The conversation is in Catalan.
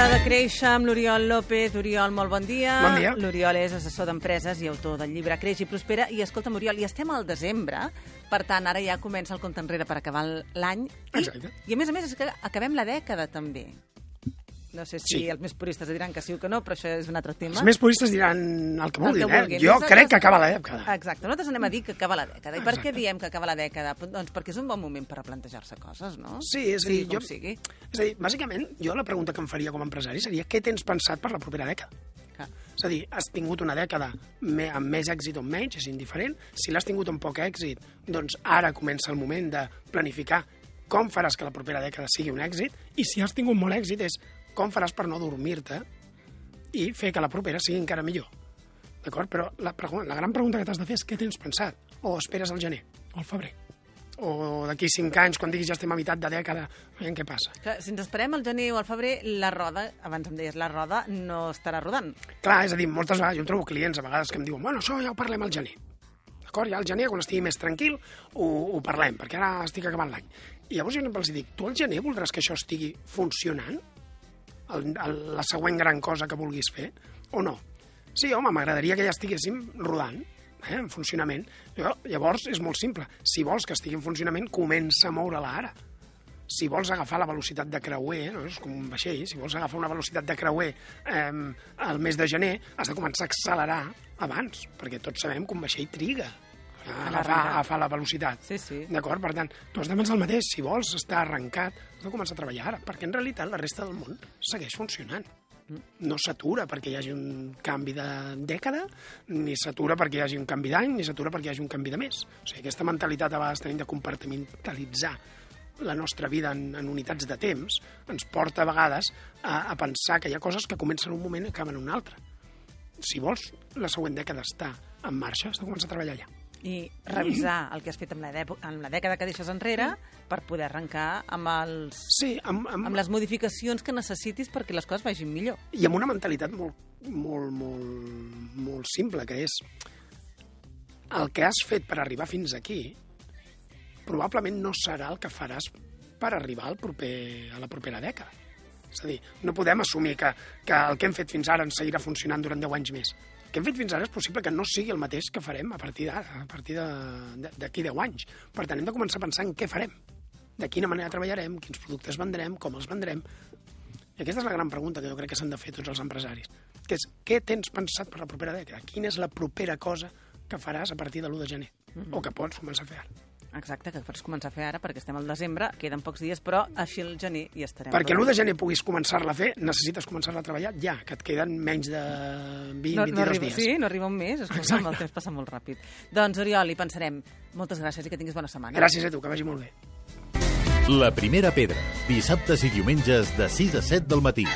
Hora de créixer amb l'Oriol López. Oriol, molt bon dia. Bon dia. L'Oriol és assessor d'empreses i autor del llibre Creix i Prospera. I escolta'm, Oriol, i estem al desembre, per tant, ara ja comença el compte enrere per acabar l'any. I, Exacte. I a més a més és que acabem la dècada també. No sé si Sí. els més puristes diran que sí o que no, però això és un altre tema. Els més puristes diran el que El vulguin, que eh? vulguin. Jo Nosaltres- crec que acaba l'època. Exacte, nosaltres anem a dir que acaba la dècada. I per què diem que acaba la dècada? Doncs perquè és un bon moment per replantejar-se coses, no? Sí, és a dir, com jo- sigui. És a dir, bàsicament, jo la pregunta que em faria com a empresari seria què tens pensat per la propera dècada? Clar. És a dir, has tingut una dècada amb més èxit o menys, és indiferent. Si l'has tingut amb poc èxit, doncs ara comença el moment de planificar com faràs que la propera dècada sigui un èxit i si has tingut molt èxit és com faràs per no dormir-te i fer que la propera sigui encara millor. D'acord? Però la, la gran pregunta que t'has de fer és què tens pensat? O esperes al gener o al febrer? O d'aquí cinc anys, quan diguis ja estem a meitat de dècada, veiem què passa. Clar, si ens esperem al gener o al febrer, la roda, abans em deies, la roda no estarà rodant. Clar, és a dir, moltes vegades, jo em trobo clients a vegades que em diuen bueno, això ja ho parlem al gener. D'acord? Ja al gener, quan estigui més tranquil, ho, ho parlem, perquè ara estic acabant l'any. I llavors jo sempre els dic, tu al gener voldràs que això estigui funcionant? El, el, la següent gran cosa que vulguis fer? O no? Sí, home, m'agradaria que ja estiguéssim rodant, eh, en funcionament. Llavors, és molt simple. Si vols que estigui en funcionament, comença a moure-la ara si vols agafar la velocitat de creuer, no? és com un vaixell, si vols agafar una velocitat de creuer eh, al mes de gener, has de començar a accelerar abans, perquè tots sabem que un vaixell triga agafar, l'arrencar. a agafar la velocitat. Sí, sí. D'acord? Per tant, tu has de pensar el mateix. Si vols estar arrencat, has de començar a treballar ara, perquè en realitat la resta del món segueix funcionant. No s'atura perquè hi hagi un canvi de dècada, ni s'atura perquè hi hagi un canvi d'any, ni s'atura perquè hi hagi un canvi de mes. O sigui, aquesta mentalitat a vegades tenim de compartimentalitzar la nostra vida en, en unitats de temps ens porta a vegades a, a pensar que hi ha coses que comencen un moment i acaben un altre. Si vols la següent dècada estar en marxa, has de començar a treballar allà. I revisar el que has fet amb la, amb la dècada que deixes enrere per poder arrencar amb, els, Sí, amb, amb, amb les modificacions que necessitis perquè les coses vagin millor. i amb una mentalitat molt, molt, molt, molt simple, que és el que has fet per arribar fins aquí probablement no serà el que faràs per arribar al proper, a la propera dècada. És a dir, no podem assumir que, que el que hem fet fins ara ens seguirà funcionant durant 10 anys més. Que hem fet fins ara és possible que no sigui el mateix que farem a partir d'ara, a partir de- de- d'aquí 10 anys. Per tant, hem de començar a pensar en què farem, de quina manera treballarem, quins productes vendrem, com els vendrem, i aquesta és la gran pregunta que jo crec que s'han de fer tots els empresaris, que és què tens pensat per la propera dècada? Quina és la propera cosa que faràs a partir de l'1 de gener? O que pots començar a fer ara? Exacte, que pots començar a fer ara perquè estem al desembre, queden pocs dies, però així el gener hi estarem. Perquè l'1 de gener puguis començar-la a fer, necessites començar-la a treballar ja, que et queden menys de 20, no, 22 no arriba, dies. Sí, no arriba un mes, escolta'm, el temps passa molt ràpid. Doncs, Oriol, hi pensarem. Moltes gràcies i que tinguis bona setmana. Gràcies a tu, que vagi molt bé. La primera pedra, dissabtes i diumenges de 6 a 7 del matí.